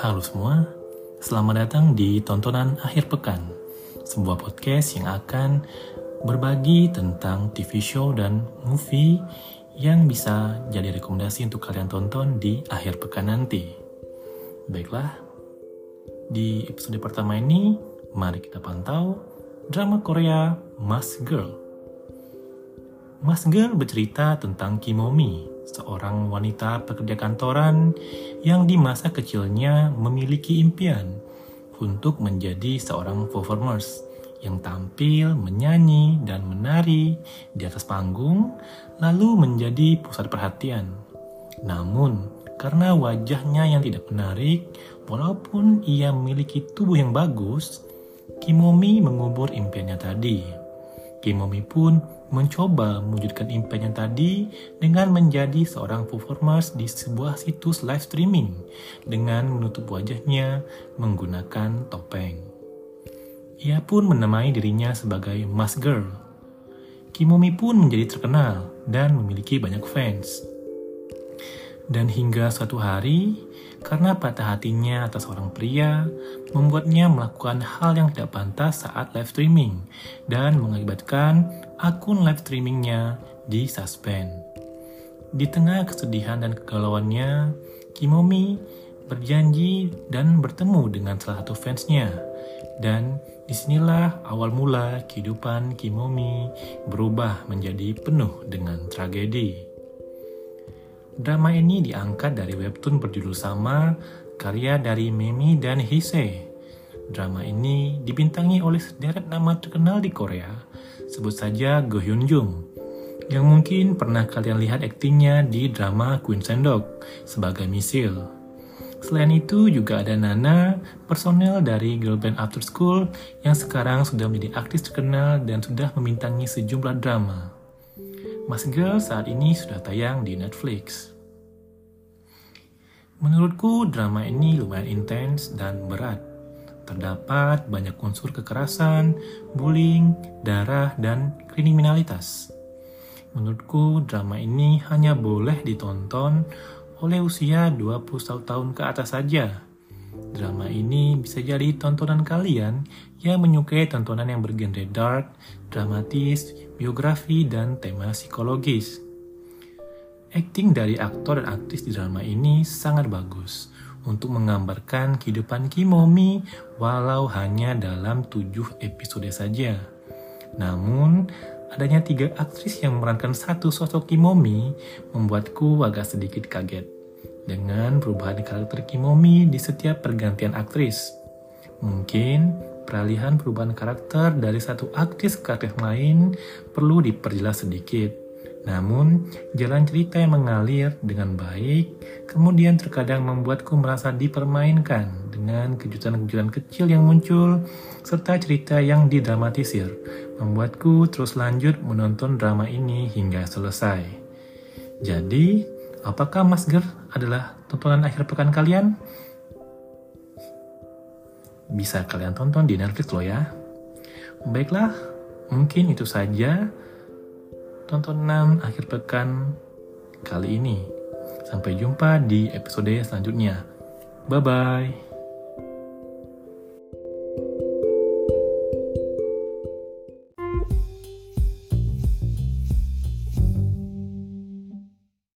Halo semua, selamat datang di tontonan akhir pekan, sebuah podcast yang akan berbagi tentang TV show dan movie yang bisa jadi rekomendasi untuk kalian tonton di akhir pekan nanti. Baiklah, di episode pertama ini, mari kita pantau drama Korea Mas Girl. Mas Girl bercerita tentang Kimomi, seorang wanita pekerja kantoran yang di masa kecilnya memiliki impian untuk menjadi seorang performers yang tampil, menyanyi, dan menari di atas panggung, lalu menjadi pusat perhatian. Namun, karena wajahnya yang tidak menarik, walaupun ia memiliki tubuh yang bagus, Kimomi mengubur impiannya tadi. Kimomi pun mencoba mewujudkan impiannya tadi dengan menjadi seorang performers di sebuah situs live streaming dengan menutup wajahnya menggunakan topeng. Ia pun menamai dirinya sebagai Mas Girl. Kimomi pun menjadi terkenal dan memiliki banyak fans. Dan hingga suatu hari, karena patah hatinya atas seorang pria, membuatnya melakukan hal yang tidak pantas saat live streaming dan mengakibatkan akun live streamingnya disuspend. Di tengah kesedihan dan kegalauannya, Kimomi berjanji dan bertemu dengan salah satu fansnya. Dan di sinilah awal mula kehidupan Kimomi berubah menjadi penuh dengan tragedi. Drama ini diangkat dari webtoon berjudul sama, karya dari Memi dan Hise. Drama ini dibintangi oleh sederet nama terkenal di Korea, sebut saja Go Hyun Jung, yang mungkin pernah kalian lihat aktingnya di drama Queen Sendok sebagai Misil. Selain itu juga ada Nana, personel dari girl band After School yang sekarang sudah menjadi artis terkenal dan sudah membintangi sejumlah drama. Mas Girl saat ini sudah tayang di Netflix. Menurutku drama ini lumayan intens dan berat. Terdapat banyak unsur kekerasan, bullying, darah, dan kriminalitas. Menurutku drama ini hanya boleh ditonton oleh usia 21 tahun ke atas saja. Drama ini bisa jadi tontonan kalian yang menyukai tontonan yang bergenre dark, dramatis, biografi, dan tema psikologis. Akting dari aktor dan aktris di drama ini sangat bagus untuk menggambarkan kehidupan Kimomi walau hanya dalam tujuh episode saja. Namun, adanya tiga aktris yang memerankan satu sosok Kimomi membuatku agak sedikit kaget dengan perubahan karakter Kimomi di setiap pergantian aktris. Mungkin peralihan perubahan karakter dari satu aktris ke aktris lain perlu diperjelas sedikit. Namun, jalan cerita yang mengalir dengan baik, kemudian terkadang membuatku merasa dipermainkan dengan kejutan-kejutan kecil yang muncul, serta cerita yang didramatisir, membuatku terus lanjut menonton drama ini hingga selesai. Jadi, apakah Mas Ger adalah tontonan akhir pekan kalian? bisa kalian tonton di Netflix loh ya. Baiklah, mungkin itu saja tontonan akhir pekan kali ini. Sampai jumpa di episode selanjutnya. Bye bye.